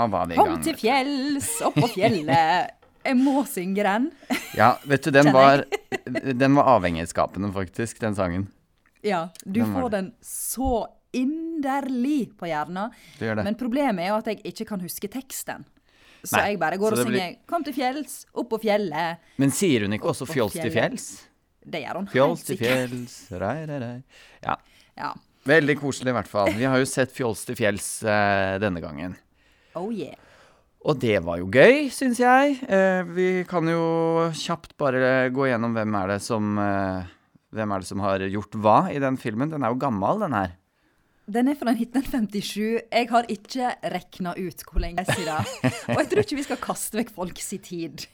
Da var vi i gang. Kom til fjells, oppå fjellet. Jeg må synge den. Ja, vet du, den var, den var avhengighetsskapende, faktisk, den sangen. Ja, du Den får den så inderlig på hjernen. Du gjør det. Men problemet er jo at jeg ikke kan huske teksten. Så Nei, jeg bare går og synger blir- 'Kom til fjells, opp på fjellet'. Men sier hun ikke også 'fjols til fjells'? Det gjør hun helt Fjols til fjells, rei, rei, rei. Ja. Ja. Veldig koselig, i hvert fall. Vi har jo sett Fjols til fjells eh, denne gangen. Oh yeah. Og det var jo gøy, syns jeg. Eh, vi kan jo kjapt bare gå gjennom hvem er det som eh, Hvem er det som har gjort hva i den filmen. Den er jo gammel, den her. Den er fra 1957. Jeg har ikke rekna ut hvor lenge siden. Og jeg tror ikke vi skal kaste vekk folks tid.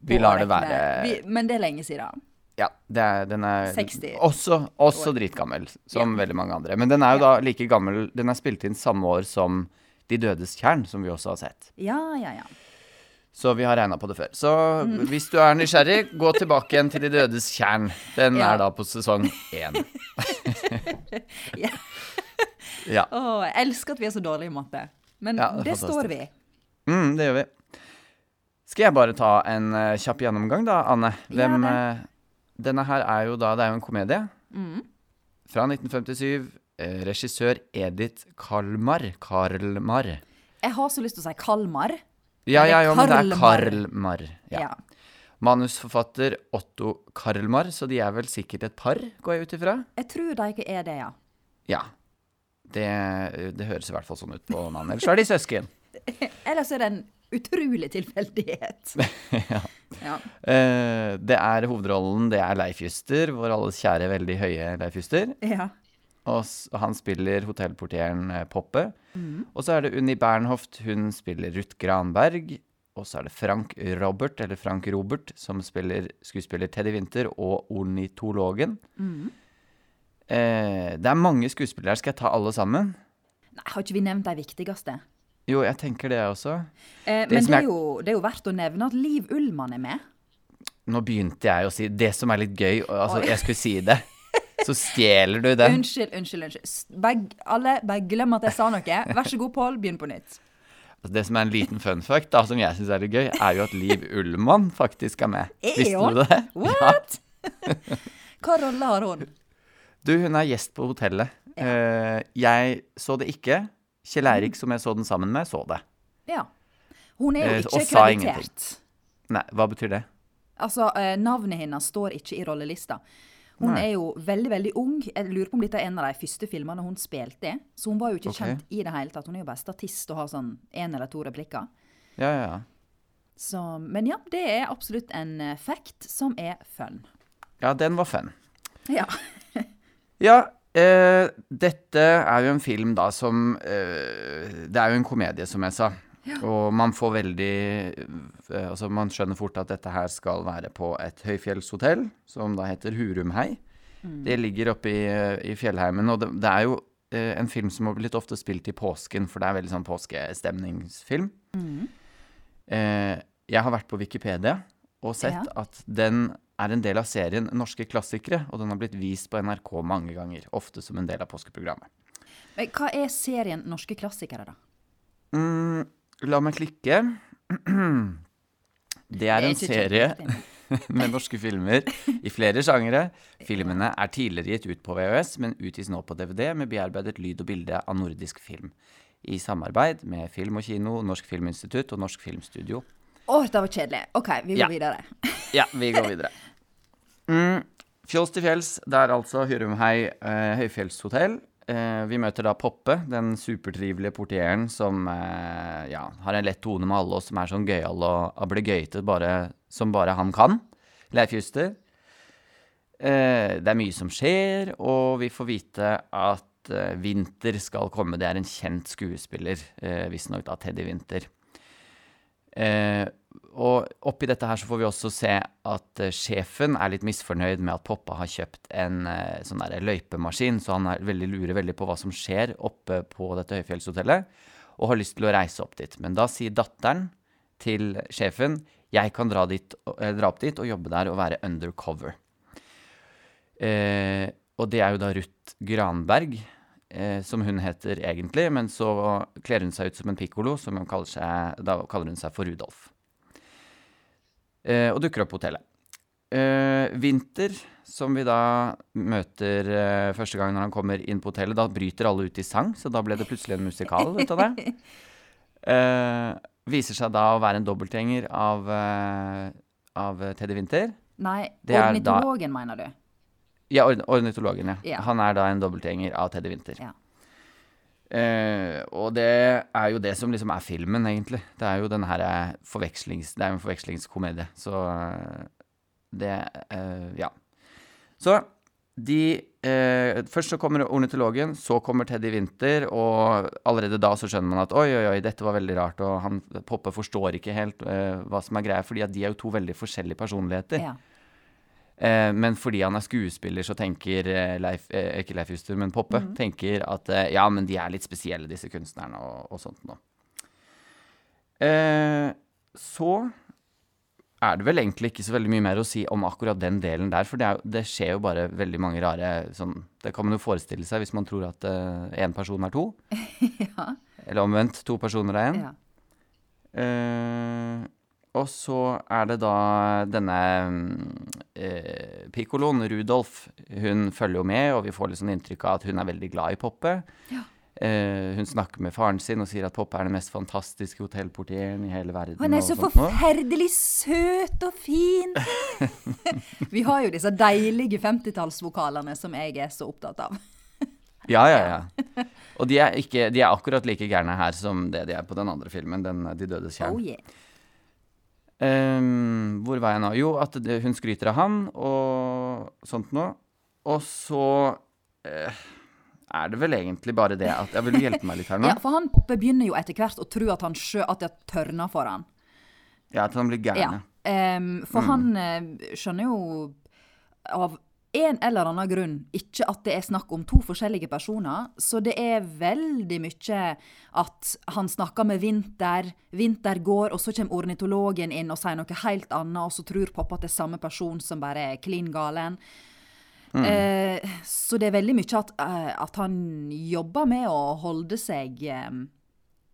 Vi lar det være- Vi, men det er lenge siden. Ja, er, den er 60 også, også dritgammel, som veldig mange andre. Men den er jo da like gammel Den er spilt inn samme år som De dødes tjern, som vi også har sett. Ja, ja, ja. Så vi har regna på det før. Så hvis du er nysgjerrig, gå tilbake igjen til De dødes tjern. Den Ja. er da på sesong én. Ja. ja. Å, jeg elsker at vi er så dårlige i matte. Men Ja, det det står vi. Mm, det gjør vi. Skal jeg bare ta en uh, kjapp gjennomgang, da, Anne? Hvem, eh, denne her er jo da Det er jo en komedie. Mm. Fra 1957. Eh, regissør Edith Kalmar. Karlmar. Jeg har så lyst til å si Kalmar. Ja, ja, ja, men det er Karlmar. Ja. Ja. Manusforfatter Otto Karlmar, så de er vel sikkert et par, går jeg ut ifra? Jeg tror de ikke er det, ja. Ja. Det, det høres i hvert fall sånn ut på navnet. Ellers er de søsken. Ellers er det en utrolig tilfeldighet. ja. Eh, det er hovedrollen, det er Leif Juster, vår alles kjære, veldig høye Leif Juster. ja. Og han spiller hotellportieren Poppe. Poppe. Og så er det Unni Bernhoft, hun spiller Ruth Granberg. Og så er det Frank Robert, eller Frank Robert, som spiller skuespiller Teddy Winter og ornitologen. Eh, det er mange skuespillere her. Skal jeg ta alle sammen? Nei, har ikke vi nevnt de viktigste? Jo, jeg tenker det også. Eh, Det men det er, jo, det er jo verdt å nevne at Liv Ullmann er med. Nå begynte jeg å si det som er litt gøy. Altså, jeg skulle si det. Så stjeler du det. Unnskyld, unnskyld. unnskyld. Beg, alle, bare glem at jeg sa noe. Vær så god, Pål, begynn på nytt. Altså, Det som er en liten fun fact, da, som jeg syns er litt gøy, er jo at Liv Ullmann faktisk er med. E Visste du det? What? Hva rolle har hun? Du, hun er gjest på hotellet. Ja. jeg så det ikke. Kjell Eirik, som jeg så den sammen med, så det. Ja. Hun er Eh, jo ikke sa ingenting. kreditert. Nei, hva betyr det? Altså, eh, navnet hennes står ikke i rollelista. Hun Nei. er jo veldig, veldig ung. Jeg lurer på om dette er en av de første filmene hun spilte i. Så hun var jo ikke okay. kjent i det hele tatt. Hun er jo bare statist og har sånn én eller to replikker. Ja, ja, ja. Så, men ja, det er absolutt en eh, fact som er fun. Ja, den var fun. Ja. Ja, eh, dette er jo en film da som eh, Det er jo en komedie, som jeg sa. Og man får veldig eh, Altså, man skjønner fort at dette her skal være på et høyfjellshotell, som da heter Hurumhei. Det ligger oppe i, i fjellheimen, og det, det er jo eh, en film som har blitt ofte spilt i påsken, for det er veldig sånn påskestemningsfilm. Eh, jeg har vært på Wikipedia og sett Ja. at den er en del av serien Norske klassikere, og den har blitt vist på NRK mange ganger, ofte som en del av påskeprogrammet. Men hva er serien Norske klassikere, da? Mm, la meg klikke. Det er en serie med norske filmer i flere sjangere. Filmene er tidligere gitt ut på VHS, men utgis nå på DVD med bearbeidet lyd og bilde av nordisk film. I samarbeid med Film og Kino, Norsk Filminstitutt og Norsk Filmstudio. Å, det var kjedelig. OK, vi går Ja. videre. Ja, vi går videre. Mm, fjols til fjells, det er altså Hyrumhei eh, høyfjellshotell. Eh, vi møter da Poppe, den supertrivelige portieren som eh, ja, har en lett tone med alle, og som er sånn gøyal og ablegøyte som bare han kan. Leif Juster. Eh, det er mye som skjer, og vi får vite at Winter skal komme. Det er en kjent skuespiller, eh, visstnok da Teddy Winter. Og oppi dette her så får vi også se at eh, sjefen er litt misfornøyd med at Poppa har kjøpt en eh, sånn der løypemaskin, så han er veldig, lurer veldig på hva som skjer oppe på dette høyfjellshotellet, og har lyst til å reise opp dit. Men da sier datteren til sjefen jeg kan dra, dit, eh, dra opp dit og jobbe der og være undercover. Eh, og det er jo da Ruth Granberg eh, som hun heter egentlig, men så kler hun seg ut som en pikkolo, som hun kaller seg, da kaller hun seg for Rudolf. Eh, og dukker opp på hotellet. Eh, Vinter, som vi da møter eh, første gang når han kommer inn på hotellet, da bryter alle ut i sang, så da ble det plutselig en musikal ut av det. Eh, viser seg da å være en dobbeltgjenger av, eh, av Teddy Winter. Nei, da- ornitologen, mener du? Ja, ornitologen, ja. Ja. Han er da en dobbeltgjenger av Teddy Winter. Ja. Eh, og det er jo det som liksom er filmen, egentlig. Det er jo den her eh, forvekslings... Det er en forvekslingskomedie, så eh, det eh, Ja. Så de eh, Først så kommer ornitologen, så kommer Teddy Winter, og allerede da så skjønner man at oi, oi, oi, dette var veldig rart, og han Poppe forstår ikke helt eh, hva som er greia, fordi at de er jo to veldig forskjellige personligheter. Ja. Eh, men fordi han er skuespiller, så tenker eh, Leif eh, Ikke Leif Juster, men Poppe tenker at eh, ja, men de er litt spesielle, disse kunstnerne, og, og sånt noe. Eh, så er det vel egentlig ikke så veldig mye mer å si om akkurat den delen der, for det, er, det skjer jo bare veldig mange rare sånn Det kan man jo forestille seg hvis man tror at én person er to. ja. Eller omvendt, to personer er én. ja. Og så er det da denne eh, pikkoloen, Rudolf, hun følger jo med, og vi får litt sånn inntrykk av at hun er veldig glad i Poppe. Ja. Eh, hun snakker med faren sin og sier at Poppe er den mest fantastiske hotellportieren i hele verden. Han er så forferdelig søt og fin! Vi har jo disse deilige 50-tallsvokalene som jeg er så opptatt av. Ja, ja, ja. Og de er, ikke, de er akkurat like gærne her som det de er på den andre filmen, den De dødes kjern'. Oh yeah. Ehm, hvor var jeg nå? Jo, at det, hun skryter av han og sånt noe. Og så uh, er det vel egentlig bare det at Jeg vil hjelpe meg litt her nå? Ja, for han begynner jo etter hvert å tro at han sjø, at det tørner for han. Ja, at han blir gæren. Ja. Um, for han eh, skjønner jo av en eller annen grunn ikke at det er snakk om to forskjellige personer. Så det er veldig mye at han snakker med Vinter, Vinter går, og så kommer ornitologen inn og sier noe helt annet, og så tror pappa at det er samme person som bare er klin galen. Eh, så det er veldig mye at, eh, at han jobber med å holde seg eh,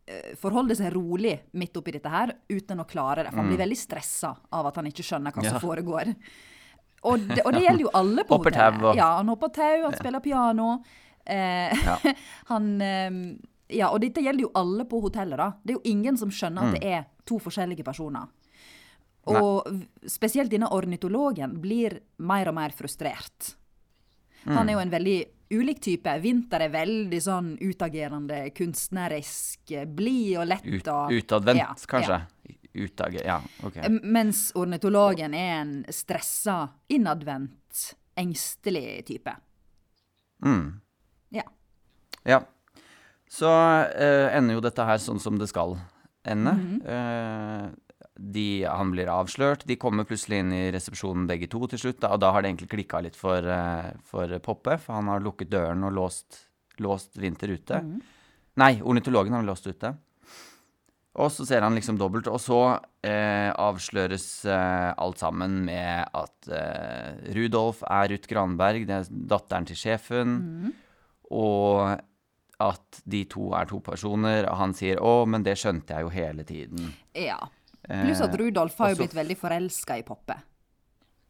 eh, Forholde seg rolig midt oppi dette her, uten å klare det. For han blir veldig stressa av at han ikke skjønner hva som Ja. foregår. Og det, og det gjelder jo alle på Hopper hotellet. tau Ja, han hopper tau, han spiller piano. Eh, Ja. han eh, Ja, og dette gjelder jo alle på hotellet, da. Det er jo ingen som skjønner at det er to forskjellige personer. Og Nei. spesielt denne ornitologen blir mer og mer frustrert. Han er jo en veldig ulik type. Vinter er veldig sånn utagerende, kunstnerisk, eh, blid og lett. Ut, og, utadvendt, Ja, kanskje? Utdag... Ja, OK. Mens ornitologen er en stressa, innadvendt, engstelig type. Mm. Ja. Ja. Så uh, ender jo dette her sånn som det skal ende. Eh, de, han blir avslørt. De kommer plutselig inn i resepsjonen begge to til slutt. Da, og da har det egentlig klikka litt for, eh, for Poppe, for han har lukket døren og låst, låst Vinter ute. Nei, ornitologen har låst ute. Og så ser han liksom dobbelt, og så eh, avsløres eh, alt sammen med at eh, Rudolf er Ruth Granberg, det er datteren til sjefen, og at de to er to personer, og han sier 'Å, men det skjønte jeg jo hele tiden'. ja. Pluss at Eh, Rudolf har jo blitt veldig forelska i Poppe.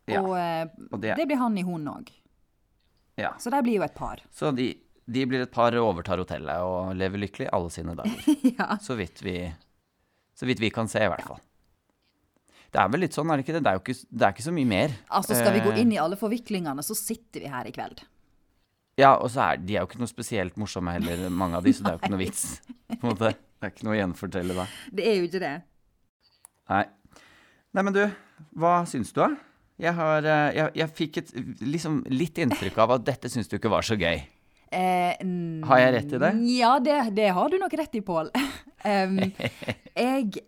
Ja, Og, eh, og det- det blir han i hun òg. Ja. Så de blir jo et par. Så de, de blir et par, overtar hotellet og lever lykkelig alle sine dager. ja. Så vidt vi, så vidt vi kan se, i hvert fall. Det er vel litt sånn, er det ikke det? Det er jo ikke, det er ikke så mye mer. Altså, skal vi gå Eh, inn i alle forviklingene, så sitter vi her i kveld. Ja, og så er de er jo ikke noe spesielt morsomme heller, mange av de, så det er jo ikke noe vits. på en måte. Det er ikke noe å gjenfortelle da. Det er jo ikke det. Nei. Nei, men du, hva syns du, da? Jeg, har, eh, jeg, jeg fikk et liksom litt inntrykk av at dette syns du ikke var så gøy. Eh, Har jeg rett i det? Ja, det, det har du nok rett i, Pål. um, jeg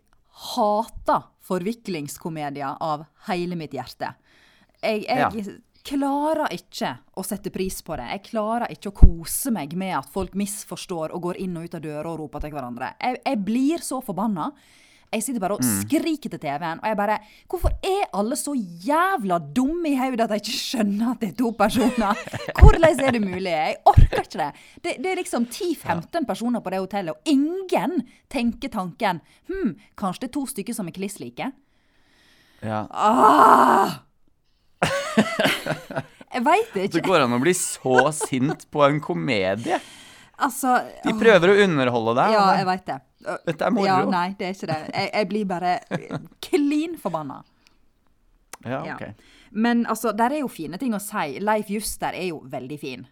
hater forviklingskomedier av hele mitt hjerte. Jeg, jeg Ja. klarer ikke å sette pris på det. Jeg klarer ikke å kose meg med at folk misforstår og går inn og ut av døra og roper til hverandre. Jeg, jeg blir så forbanna. Jeg sitter bare og skriker til TV-en, og jeg bare Hvorfor er alle så jævla dumme i hodet at jeg ikke skjønner at det er to personer? Hvordan er det mulig? Jeg orker ikke det. Det, det er liksom 10-15 personer på det hotellet, og ingen tenker tanken Hm, kanskje det er to stykker som er kliss like? Ja. Ah! Jeg veit Det ikke. går an å bli så sint på en komedie. Altså De prøver å underholde deg. Ja, jeg veit det. Dette er moro. Ja, nei, det er ikke det. Jeg, jeg blir bare klin forbanna. Ja, Ja. ok. Men altså, der er jo fine ting å si. Leif Juster er jo veldig fin.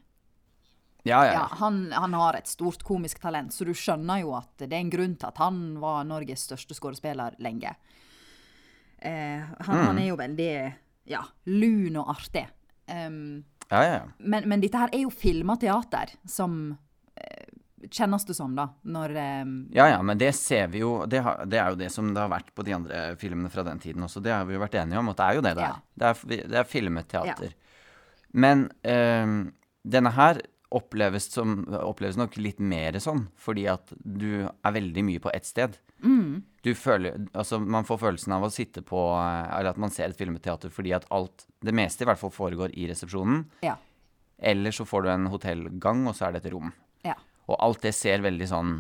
Ja, ja, Ja, ja. han, han har et stort komisk talent, så du skjønner jo at det er en grunn til at han var Norges største skuespiller lenge. Eh, han, Mm. han er jo veldig ja, lun og artig. Um, ja, ja, ja. men, men dette her er jo filma teater, som kjennes det som, da. Når um... Ja, ja, men det ser vi jo det, har, det er jo det som det har vært på de andre filmene fra den tiden også. Det har vi jo vært enige om, at det er jo det det Ja. er. Det er, det er filmet teater. Men um, denne her oppleves, som, oppleves nok litt mer sånn, fordi at du er veldig mye på ett sted. Du føler, altså Man får følelsen av å sitte på eh, Eller at man ser et filmteater fordi at alt Det meste i hvert fall foregår i resepsjonen. Ja. Eller så får du en hotellgang, og så er det et rom. Og alt det ser veldig sånn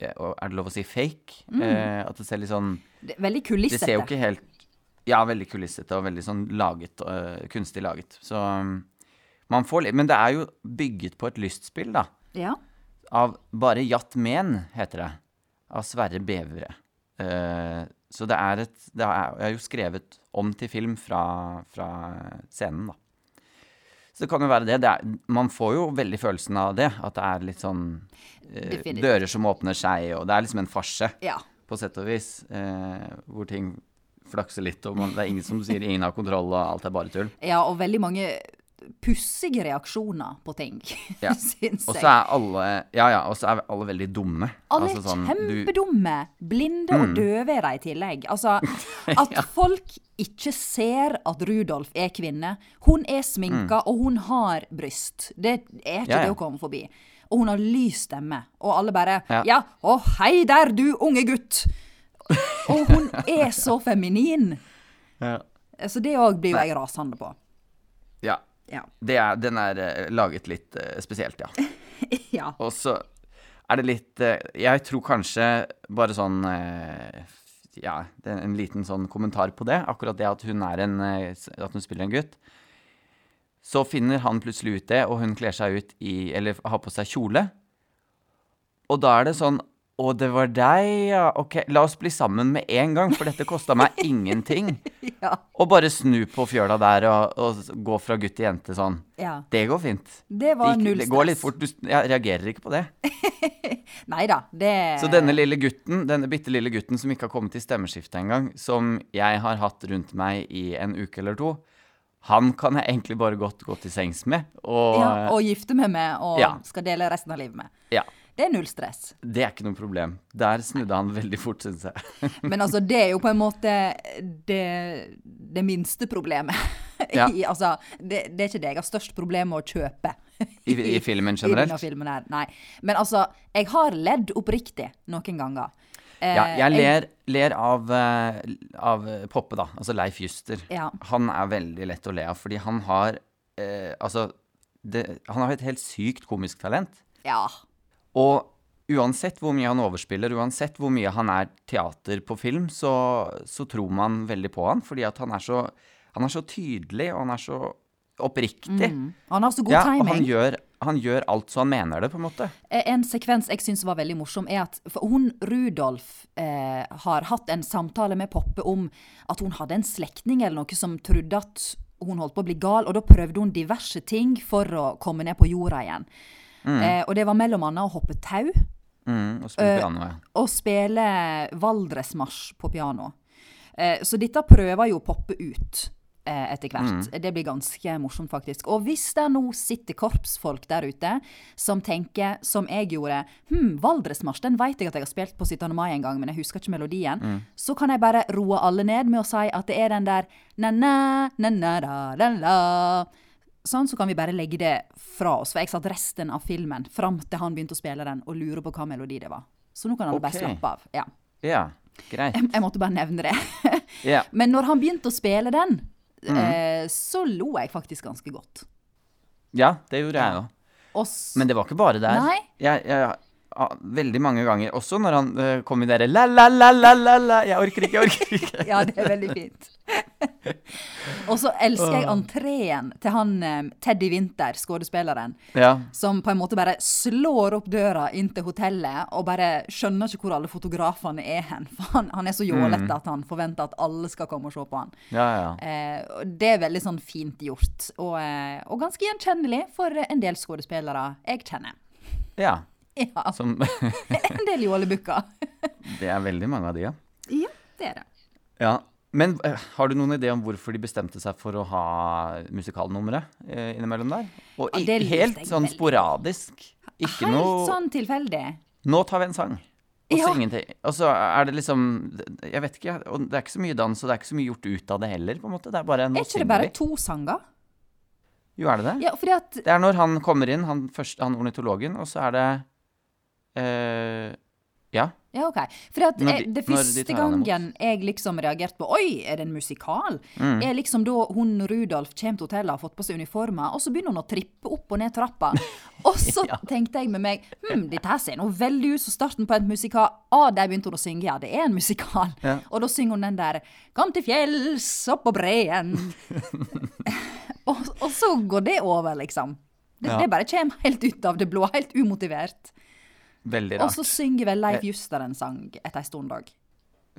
Er det lov å si fake? Eh, at det ser litt sånn veldig Det ser jo ikke helt Ja, veldig kulissete og veldig sånn laget, uh, kunstig laget. Så um, man får litt Men det er jo bygget på et lystspill, da. Ja. Av bare Jat Men, heter det. Av Sverre Bevere. Uh, så det er et Det er, er jo skrevet om til film fra, fra scenen, da. Så det kan jo være det. det er, man får jo veldig følelsen av det. At det er litt sånn eh, dører som åpner seg, og det er liksom en farse ja. på sett og vis. Eh, hvor ting flakser litt, og man, det er ingen som sier 'ingen har kontroll', og alt er bare tull. Ja, og veldig mange pussige reaksjoner på ting, Ja. syns Og så er alle Ja, ja, og så er alle veldig dumme. Alle er Altså sånn, du- Mm. Blinde og døve er de i tillegg. Altså, at folk ikke ser at Rudolf er kvinne. Hun er sminka, og hun har bryst. Det er ikke Mm. Ja, ja. det å komme forbi. Og hun har lys stemme. Og alle bare Ja. Ja, å hei der, du unge gutt! Og hun er så feminin. Ja. Så det òg blir jo jeg rasende på. ja. Ja. Det er, den er eh, laget litt eh, spesielt, ja. ja. Og så er det litt eh, Jeg tror kanskje bare sånn Ja, det er en liten sånn kommentar på det. Akkurat det at hun en At hun spiller en gutt. Så finner han plutselig ut det, og hun kler seg ut i Eller har på seg kjole. Og da er det sånn Å, det var deg, ja. Ok, la oss bli sammen med en gang, for dette kosta meg ingenting. Ja. Og bare snu på fjøla der og, og gå fra gutt til jente sånn. ja. Det går fint. Det var null Det går litt fort. Du, jeg reagerer ikke på det. Nei da, det Så denne lille gutten, denne bitte lille gutten som ikke har kommet til stemmeskiftet engang, som jeg har hatt rundt meg i en uke eller to, han kan jeg egentlig bare godt gå til sengs med. Og ja, Og gifte meg med og Ja. skal dele resten av livet med. ja, Det er null stress. det er ikke noe problem. Der snudde han veldig fort, syns jeg. Men altså, det er jo på en måte det, det minste problemet. Ja. I, altså, det, det er ikke det jeg har størst problem med å kjøpe. I, i filmen I filmen her. Nei. Men altså, jeg har ledd oppriktig noen ganger. Eh, Ja, jeg ler, ler av, eh, av Poppe, da. Altså Leif Juster. Ja. Han er veldig lett å le av, fordi han har eh, Altså, det, han har et helt sykt komisk talent. Ja. Og uansett hvor mye han overspiller, uansett hvor mye han er teater på film, så, så tror man veldig på han, fordi han er så, han er så tydelig, og han er så oppriktig. Han har så god Ja, og han gjør, han gjør alt så han mener det, på en måte. Eh, En sekvens jeg syns var veldig morsom, er at hun Rudolf eh, har hatt en samtale med Poppe om at hun hadde en slektning eller noe som trodde at hun holdt på å bli gal, og da prøvde hun diverse ting for å komme ned på jorda igjen. Eh, og det var mellom annet å hoppe tau Mm, og spille piano, ja. og spille Valdresmarsj på piano. Eh, så dette prøver jo å Poppe ut eh, etter hvert. Det blir ganske morsomt, faktisk. Og hvis det nå sitter korpsfolk der ute som tenker, som jeg gjorde Hm, Valdresmarsj, den vet jeg at jeg har spilt på 17. mai en gang, men jeg husker ikke melodien. Så kan jeg bare roe alle ned med å si at det er den der na-na, na-na-da-da-la. Sånn, så kan vi bare legge det fra oss. For jeg satt resten av filmen fram til han begynte å spille den, og lurer på hva melodi det var. Så nå kan alle bare slappe av. Ja. Ja. greit. Jeg, jeg måtte bare nevne det. Ja. Men når han begynte å spille den, mm. eh, så lo jeg faktisk ganske godt. ja, det gjorde jeg òg. Men det var ikke bare der. Nei. Jeg, jeg, veldig mange ganger, også når han uh, kom i dere la-la-la-la-la Jeg orker ikke, jeg orker ikke. Ja, det er veldig fint. og så elsker jeg entreen til han eh, Teddy Winther, skuespilleren, Ja. som på en måte bare slår opp døra inn til hotellet og bare skjønner ikke hvor alle fotografene er hen. For han, han er så jålete at han forventer at alle skal komme og se på han. Ja, ja. Eh, det er veldig sånn fint gjort, og, og ganske gjenkjennelig for en del skuespillere jeg kjenner. ja. Ja, Som en del jålebukker. Det er veldig mange av de, ja. ja, det er det. ja. Men eh, har du noen idé om hvorfor de bestemte seg for å ha musikalnummeret eh, innimellom der? Og Ja, det helt sånn veldig. sporadisk. Ikke Helt noe sånn tilfeldig. Nå tar vi en sang. Og så Ja. ingenting. Og så er det liksom Jeg vet ikke. Og det er ikke så mye dans, og det er ikke så mye gjort ut av det heller, på en måte. Det er bare Nå Er ikke det bare to sanger? Jo, er det det? Ja, fordi at Det er når han kommer inn, han, først, han ornitologen, og så er det eh, Ja. Ja, OK. For at de- det første de gangen jeg liksom reagerte på Oi, er det en musikal? Mm. Er liksom da hun Rudolf kommer til hotellet og har fått på seg uniformer, og så begynner hun å trippe opp og ned trappa. Og så tenkte jeg med meg hm, dette her ser nå veldig ut som starten på en musikal. Ah, der begynte hun å synge, ja, det er en musikal. Ja. Og da synger hun den der Kom til fjells opp på breen. og, og så går det over, liksom. Det, Ja. det bare kommer helt ut av det blå, helt umotivert. Veldig Og så synger vel Leif Juster en sang etter ei stund òg.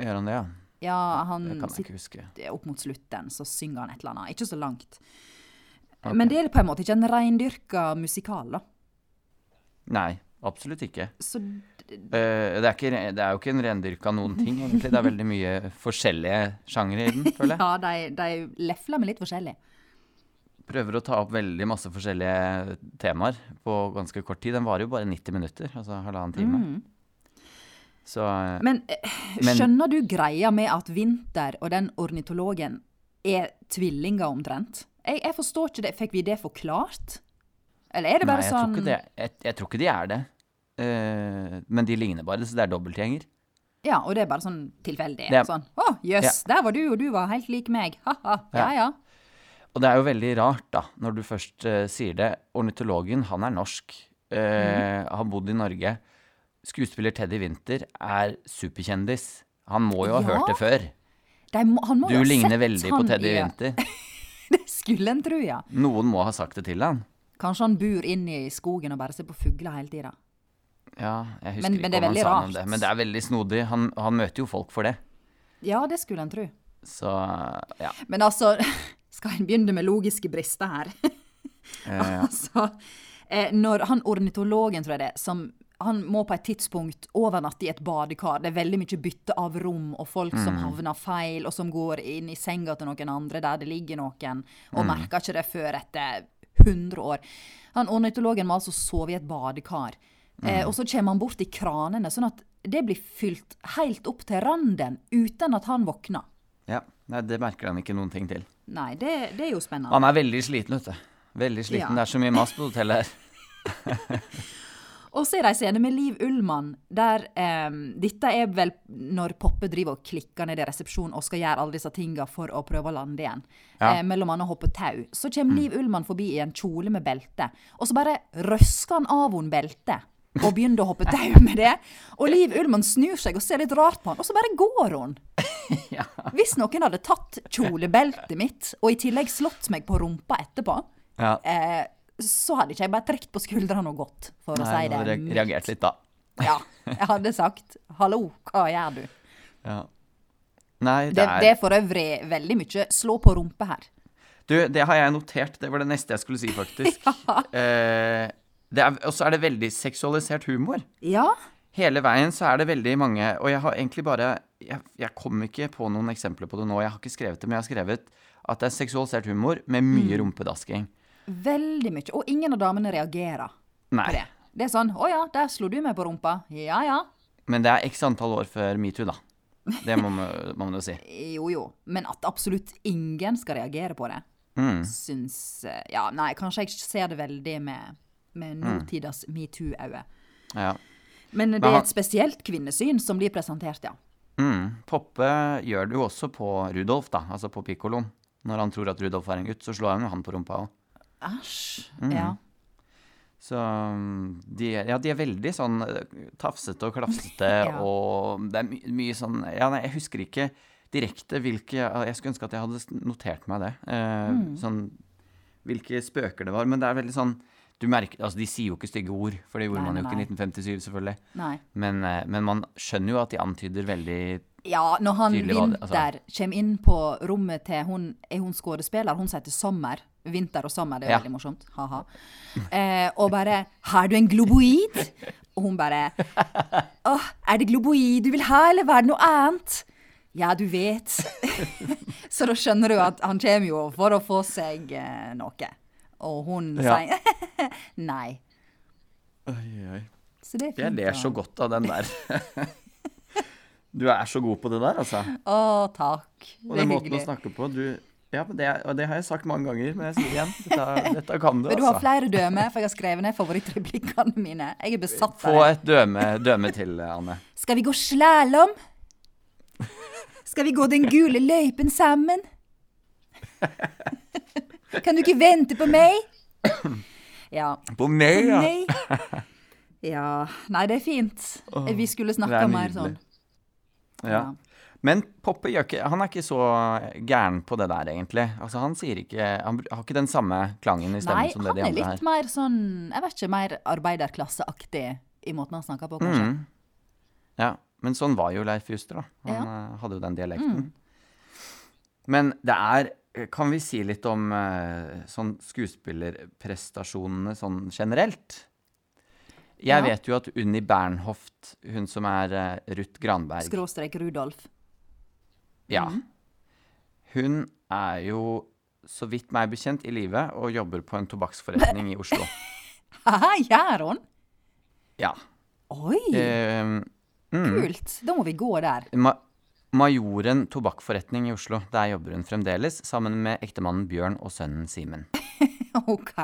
Gjør han det, ja? Ja, han Det kan jeg sitter ikke huske. opp mot slutten, så synger han et eller annet. Ikke så langt. Okay. Men det er på en måte ikke en reindyrka musikal, da. Nei, absolutt ikke. Så Eh, det, er ikke, det er jo ikke en rendyrka noen ting, egentlig. Det er veldig mye forskjellige sjangere i den, føler jeg. ja, de, de lefler med litt forskjellig. Prøver å ta opp veldig masse forskjellige temaer på ganske kort tid. Den varer jo bare 90 minutter, altså halvannen time. Så eh, Mm. Men, eh, Men- skjønner du greia med at Vinter og den ornitologen er tvillinger omtrent? Jeg, jeg forstår ikke det. Fikk vi det forklart? Eller er det Nei, bare jeg, sånn tror jeg, jeg tror ikke de er det. Uh, men de ligner bare, så det er dobbeltgjenger. Ja, og det er bare sånn tilfeldig. Er- Sånn 'Å, jøss, der var du, og du var helt lik meg'. Ha-ha. Ja, ja. Og det er jo veldig rart, da, når du først uh, sier det. Ornitologen, han er norsk. Eh, Har bodd i Norge. Skuespiller Teddy Winther er superkjendis. Han må jo ha Ja. hørt det før. De må, Du ligner veldig på Teddy i- Winther. Det skulle en tro, ja. Noen må ha sagt det til han. Kanskje han bor inne i skogen og bare ser på fugler hele tida. Ja, jeg husker Men- men ikke det er om han sa noe om det. Men det er veldig snodig. Han, han møter jo folk for det. Ja, det skulle en tro. Så ja. Men altså, skal en begynne med logiske brister her? Eh, altså, eh, når han ornitologen, tror jeg det, som han må på et tidspunkt overnatte i et badekar. Det er veldig mye bytte av rom og folk som Mm. havner feil, og som går inn i senga til noen andre der det ligger noen, Mm. og merker ikke det før etter 100 år. Han ornitologen må altså sove i et badekar. Mm. Eh, og så kommer han bort i kranene, sånn at det blir fylt helt opp til randen uten at han våkner. ja. Nei, det merker han ikke noen ting til. Nei, det, det er jo spennende. Han er veldig sliten, vet du. Veldig sliten. Ja. Det er så mye mas på hotellet her. Og så er det ei scene med Liv Ullmann, der eh, Dette er vel når Poppe driver og klikker ned i resepsjonen og skal gjøre alle disse tinga for å prøve å lande igjen. Ja. Eh, mellom annet hoppe tau. Så kommer Liv Ullmann forbi i en kjole med belte, og så bare røsker han av henne beltet. Og begynner å hoppe tau med det. Og Liv Ullmann snur seg og ser litt rart på han, og så bare går hun. ja. Hvis noen hadde tatt kjolebeltet mitt, og i tillegg slått meg på rumpa etterpå, ja. eh, så hadde ikke jeg bare trukket på skuldrene og gått, for å Nei, si du det. hadde reagert litt da. Ja, jeg hadde sagt 'hallo, hva gjør du'? Ja. Nei, det Det, er det er for øvrig veldig mye slå på rumpe her. Du, det har jeg notert. Det var det neste jeg skulle si, faktisk. eh, det er- og så er det veldig seksualisert humor. Ja, Hele veien så er det veldig mange Og jeg har egentlig bare Jeg, jeg kom ikke på noen eksempler på det nå. Jeg har ikke skrevet det, men jeg har skrevet at det er seksualisert humor med mye Mm. rumpedasking. veldig mye. Og ingen av damene reagerer Nei. på det. Det er sånn 'Å ja, der slo du meg på rumpa'. Ja ja. Men det er x antall år før metoo, da. Det må man, jo si. Jo jo. Men at absolutt ingen skal reagere på det, Mm. syns eh, Ja, nei, kanskje jeg ser det veldig med, med Mm. nåtidas metoo-øye. Ja. Men det er et spesielt kvinnesyn som blir presentert, ja. Mm. Poppe gjør det jo også på Rudolf, da, altså på pikkoloen. Når han tror at Rudolf er en gutt, så slår han jo han på rumpa òg. Æsj. Mm. Ja. Så mm, de, ja, de er veldig sånn eh, tafsete og klafsete, Ja. og det er my mye sånn Ja, nei, jeg husker ikke direkte hvilke Jeg skulle ønske at jeg hadde notert meg det. Eh, Mm. Sånn hvilke spøker det var. Men det er veldig sånn merker Altså, de sier jo ikke stygge ord, for det gjorde Nei, man jo nei, ikke i 1957, selvfølgelig. Men, eh, men man skjønner jo at de antyder veldig Ja, når han Tydelig Vinter det- altså. Vinter kommer inn på rommet til hun Er hun skuespiller? Hun heter Sommer. Vinter og Sommer, det er Ja. veldig morsomt. Ha-ha. Eh, og bare 'Har du en globoid?' Og hun bare 'Å, er det globoid du vil ha, eller var det noe annet?' Ja, du vet. Så da skjønner du at han kommer jo for å få seg eh, noe. Og hun Ja. sier nei. Oi, oi. Så det er fint. Jeg ler så godt av den der. Du er så god på det der, altså. Å, takk. Og Det den måten å snakke på. Du, ja, men det, og det har jeg sagt mange ganger, men jeg sier det igjen. Dette, dette kan du, Men du har altså. flere døme, for jeg har skrevet ned favorittreplikkene mine. Jeg er besatt Få av det. et døme, døme til, Anne. Skal vi gå slalåm? Skal vi gå den gule løypen sammen? Kan du ikke vente på meg? Ja. På meg, ja! Nei. Ja. Nei, det er fint. Vi skulle snakka er mer sånn. ja. Men Poppe gjør ikke, han er ikke så gæren på det der, egentlig. Altså, Han sier ikke Han har ikke den samme klangen i stemmen Nei, som det de andre her. Nei, han er litt mer sånn Jeg vet ikke, mer arbeiderklasseaktig i måten han snakker på, kanskje. Mm. Ja, men sånn var jo Leif Juster, da. Han Ja. Mm. eh, hadde jo den dialekten. Men det er Kan vi si litt om eh, sånn skuespillerprestasjonene sånn generelt? Jeg Ja. vet jo at Unni Bernhoft, hun som er eh, Ruth Granberg Skråstrek Rudolf. Ja. Mm. Hun er jo, så vidt meg bekjent, i live og jobber på en tobakksforretning i Oslo. Haha, gjør hun? Ja. Oi, Eh, mm. kult. Da må vi gå der. Ma Majoren tobakkforretning i Oslo. Der jobber hun fremdeles, sammen med ektemannen Bjørn og sønnen Simen. OK.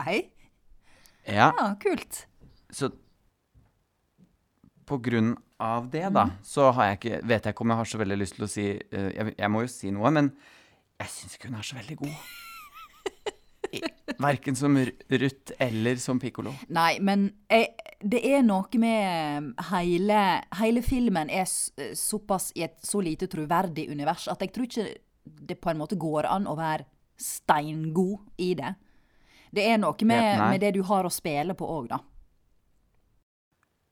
Ja, Ja, kult. så på grunn av det, da, så har jeg ikke Vet jeg ikke om jeg har så veldig lyst til å si uh, jeg, jeg må jo si noe, men jeg syns ikke hun er så veldig god. Verken som Ruth eller som Piccolo. Nei, men jeg, det er noe med hele, hele filmen er såpass i et så lite troverdig univers at jeg tror ikke det på en måte går an å være steingod i det. Det er noe med, Ja, med det du har å spille på òg, da.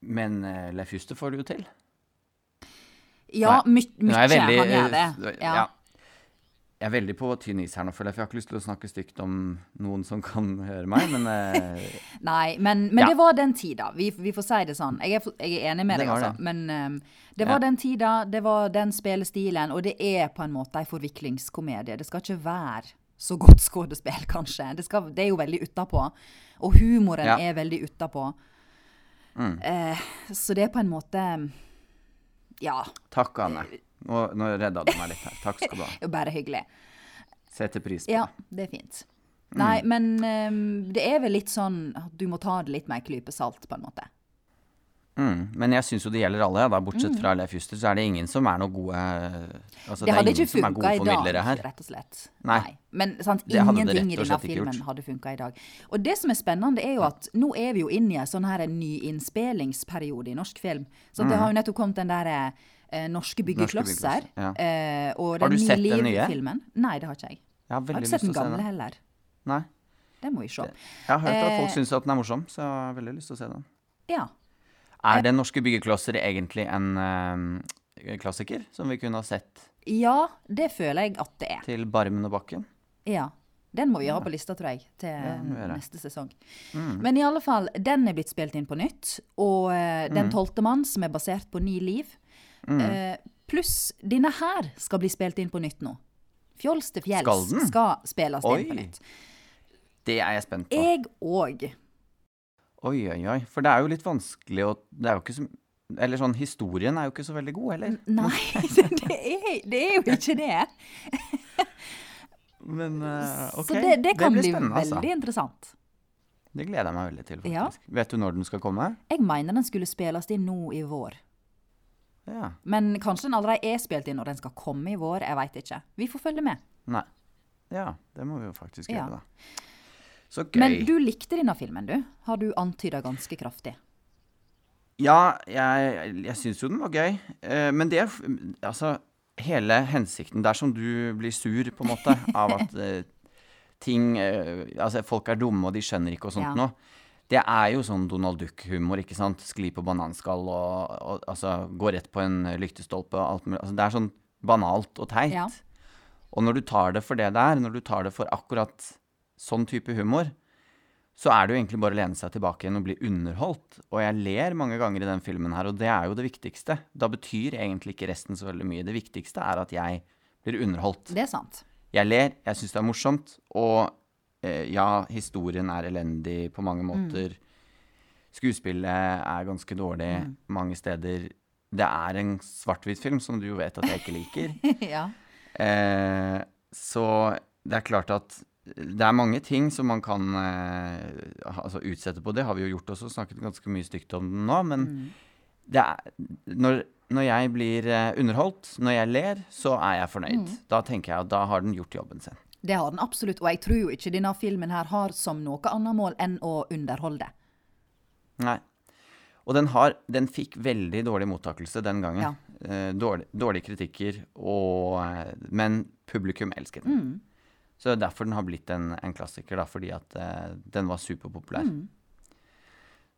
Men uh, Leif Juster får det jo til. Ja, mye han gjør det. eh, Ja. ja. Jeg er veldig på tynn is her nå, føler jeg, for jeg har ikke lyst til å snakke stygt om noen som kan høre meg, men eh, Nei, men, men Ja. det var den tida. Vi, vi får si det sånn. Jeg er, jeg er enig med Det deg, altså. det. Men um, det var Ja. den tida, det var den spillestilen, og det er på en måte ei forviklingskomedie. Det skal ikke være så godt skuespill, kanskje. Det, skal, det er jo veldig utapå. Og humoren Ja. er veldig utapå. Mm. Eh, så det er på en måte Ja, takk, Anne. Nå, nå redda du meg litt her. Takk skal du ha. det er bare hyggelig. Setter pris på Ja, det. det er fint. Mm. Nei, men um, det er vel litt sånn at du må ta det litt med ei klype salt, på en måte. Mm. Men jeg syns jo det gjelder alle, ja, da. Bortsett fra Leif Juster, så er det ingen som er noe gode altså, Det, Det hadde ikke funka i dag, rett og slett. Nei. Men sant, Det det ingenting i denne filmen hadde funka i dag. Og det som er spennende, er jo at nå er vi jo inne i en sånn her nyinnspillingsperiode i norsk film. Så det har jo nettopp kommet den der eh, Norske byggeklosser. byggeklosser, ja. eh, og Har du sett den nye? Liv-filmen. Nei, det har ikke jeg. Jeg har har ikke sett den gamle den. heller. Nei. Den må vi se. Jeg har hørt at folk Eh, syns den er morsom, så jeg har veldig lyst til å se den. Ja. Er Den norske byggeklosser egentlig en uh, klassiker som vi kunne ha sett ja, det føler jeg at det er. til Barmen og Bakken? Ja. Den må vi ha på lista, tror jeg, til ja, neste sesong. Mm. Men i alle fall, den er blitt spilt inn på nytt. Og eh, Mm. Den tolvte mann, som er basert på Ni liv. Eh, pluss denne her skal bli spilt inn på nytt nå. Fjols til fjells Skal den? skal spilles inn på nytt. Det er jeg spent på. Jeg òg. Oi, oi, oi. For det er jo litt vanskelig å Det er jo ikke så Eller sånn, historien er jo ikke så veldig god heller. Nei, det er, det er jo ikke det. Men uh, OK. Så det, det kan blir bli spennende, veldig altså. interessant. Det gleder jeg meg veldig til, Ja. faktisk. Vet du når den skal komme? Jeg mener den skulle spilles inn nå i vår. Ja. Men kanskje den allerede er spilt inn når den skal komme i vår. Jeg veit ikke. Vi får følge med. Nei. Ja, det må vi jo faktisk Ja. gjøre, da. Så gøy. Men du likte denne filmen, du? Har du antyda ganske kraftig? Ja, jeg, jeg syns jo den var gøy. Eh, men det Altså, hele hensikten Det er som du blir sur, på en måte, av at eh, ting eh, Altså, folk er dumme, og de skjønner ikke og sånt Ja. noe. Det er jo sånn Donald Duck-humor, ikke sant? Skli på bananskall og, og altså gå rett på en lyktestolpe og alt mulig. Altså, det er sånn banalt og teit. Ja. Og når du tar det for det det er, når du tar det for akkurat sånn type humor, så er det jo egentlig bare å lene seg tilbake igjen og bli underholdt. Og jeg ler mange ganger i den filmen her, og det er jo det viktigste. Da betyr egentlig ikke resten så veldig mye. Det viktigste er at jeg blir underholdt. Det er sant. Jeg ler, jeg syns det er morsomt, og ja, historien er elendig på mange Mm. måter. Skuespillet er ganske dårlig Mm. mange steder. Det er en svart-hvitt-film, som du jo vet at jeg ikke liker. ja. Eh, så det er klart at det er mange ting som man kan eh, altså utsette på. Det har vi jo gjort også, snakket ganske mye stygt om den nå. Men Mm. det er, når, når jeg blir eh, underholdt, når jeg ler, så er jeg fornøyd. Mm. Da tenker jeg at da har den gjort jobben sin. Det har den absolutt. Og jeg tror jo ikke denne filmen her har som noe annet mål enn å underholde. Nei. Og den, har, den fikk veldig dårlig mottakelse den gangen. Ja. Dårlige dårlig, kritikker, og, eh, men publikum elsket den. Mm. Så det er derfor den har blitt en, en klassiker, da, fordi at eh, den var superpopulær. Mm.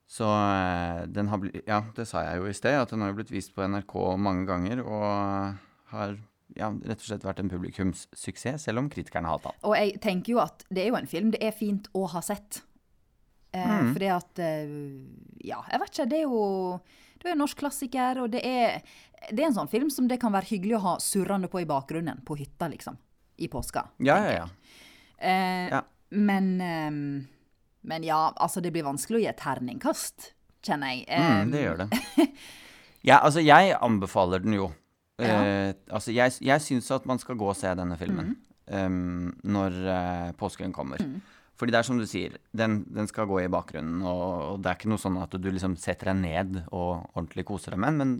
Så eh, den har blitt Ja, det sa jeg jo i sted, at den har blitt vist på NRK mange ganger, og har ja, rett og slett vært en publikumssuksess, selv om kritikerne hater den. Og jeg tenker jo at det er jo en film det er fint å ha sett. Eh, Fordi at eh, Ja, jeg vet ikke. Det er jo det er en norsk klassiker, og det er, det er en sånn film som det kan være hyggelig å ha surrende på i bakgrunnen på hytta, liksom. I påska. Ja, ja, ja. Eh, Ja. Men eh, Men ja, altså det blir vanskelig å gi et terningkast, kjenner jeg. Mm, det Eh, gjør det. Ja, altså, jeg anbefaler den jo. Ja. Eh, altså, jeg, jeg syns at man skal gå og se denne Mm. filmen når uh, påsken kommer. Fordi det er som du sier, den, den skal gå i bakgrunnen, og, og det er ikke noe sånn at du liksom setter deg ned og ordentlig koser deg med den, men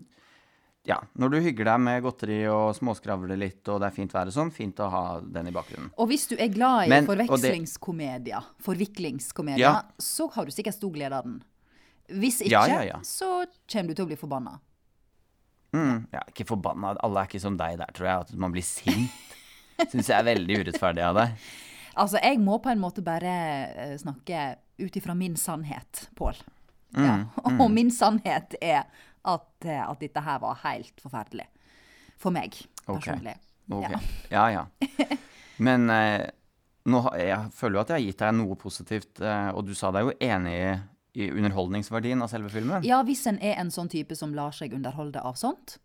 ja, når du hygger deg med godteri og småskravler litt, og det er fint vær og sånn, fint å ha den i bakgrunnen. Og hvis du er glad i Men- forvekslingskomedier, forviklingskomedier, Ja. så har du sikkert stor glede av den. Hvis ikke, ja, ja. så kommer du til å bli forbanna. Mm, ja, ikke forbanna, alle er ikke som deg der, tror jeg, at man blir sint. Syns jeg er veldig urettferdig av deg. Altså, jeg må på en måte bare eh, snakke ut ifra min sannhet, Pål. Ja. Mm, Og min sannhet er at, eh, at dette her var helt forferdelig. For meg, personlig. personlig. Ok, Ja. ja ja. Men eh, nå, jeg føler jo at jeg har gitt deg noe positivt, eh, og du sa deg jo enig i, i underholdningsverdien av selve filmen. Ja, hvis en er en sånn type som lar seg underholde av sånt,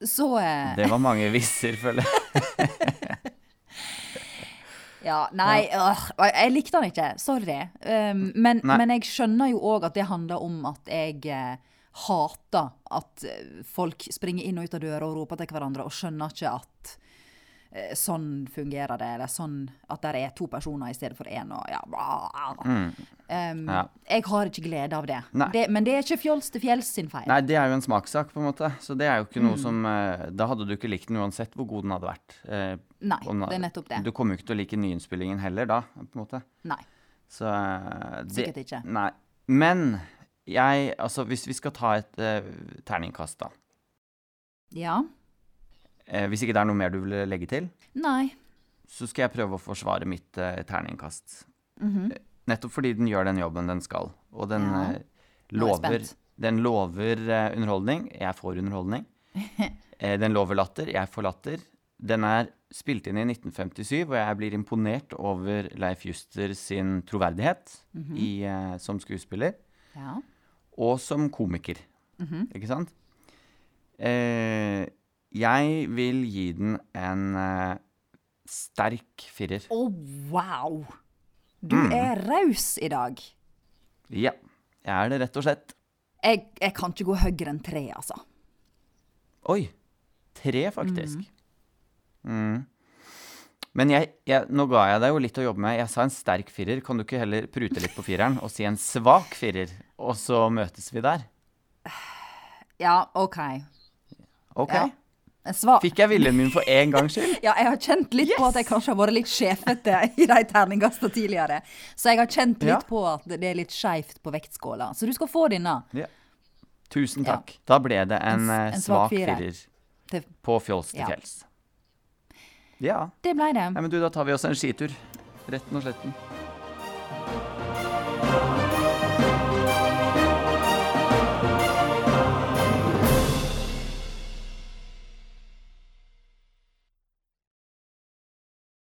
så eh, Det var mange visser, føler jeg. Ja, nei, øh, jeg likte den ikke. Sorry. Um, men, men jeg skjønner jo òg at det handler om at jeg eh, hater at eh, folk springer inn og ut av døra og roper til hverandre, og skjønner ikke at sånn fungerer det, eller sånn at det er to personer i stedet for én, ja, mm. Um. Ja. Jeg har ikke glede av det. Det. Men det er ikke Fjols til fjells sin feil. Nei, det er jo en smakssak, på en måte. Så det er jo ikke noe Mm. som eh, Da hadde du ikke likt den uansett hvor god den hadde vært. Eh, Nei, den- det er nettopp det. Du kommer jo ikke til å like nyinnspillingen heller, da, på en måte. Nei. Så eh, det, Sikkert ikke. Nei. Men jeg Altså, hvis vi skal ta et eh, terningkast, da. Ja. Eh, hvis ikke det er noe mer du vil legge til, Nei. så skal jeg prøve å forsvare mitt eh, terningkast. Mm -hmm. Nettopp fordi den gjør den jobben den skal. Og den Ja. lover, den lover underholdning. Jeg får underholdning. Eh, den lover latter. Jeg får latter. Den er spilt inn i 1957, og jeg blir imponert over Leif Juster sin troverdighet Mhm. i, eh, som skuespiller. Ja. og som komiker. Mhm. Ikke sant? Eh, jeg vil gi den en uh, sterk firer. Å, wow! Du Mm. er raus i dag. Ja, jeg er det rett og slett. Jeg, jeg kan ikke gå høyere enn tre, altså. Oi! Tre, faktisk. Mm. Men jeg, jeg, nå ga jeg deg jo litt å jobbe med. Jeg sa en sterk firer. Kan du ikke heller prute litt på fireren og si en svak firer, og så møtes vi der? Ja, OK. OK. Ja. En svak. Fikk jeg viljen min for en gangs skyld? Ja, jeg har kjent litt på at jeg kanskje har vært litt sjefete i de terningkastene tidligere. Så jeg har kjent litt Ja. på at det er litt skeivt på vektskåla. Så du skal få denne. Ja. Tusen Ja. takk. Da ble det en, En eh, en svak firer. Til- på Fjols til Ja. fjells. Ja. Det ble det. Nei, men du, da tar vi oss en skitur. Retten og sletten.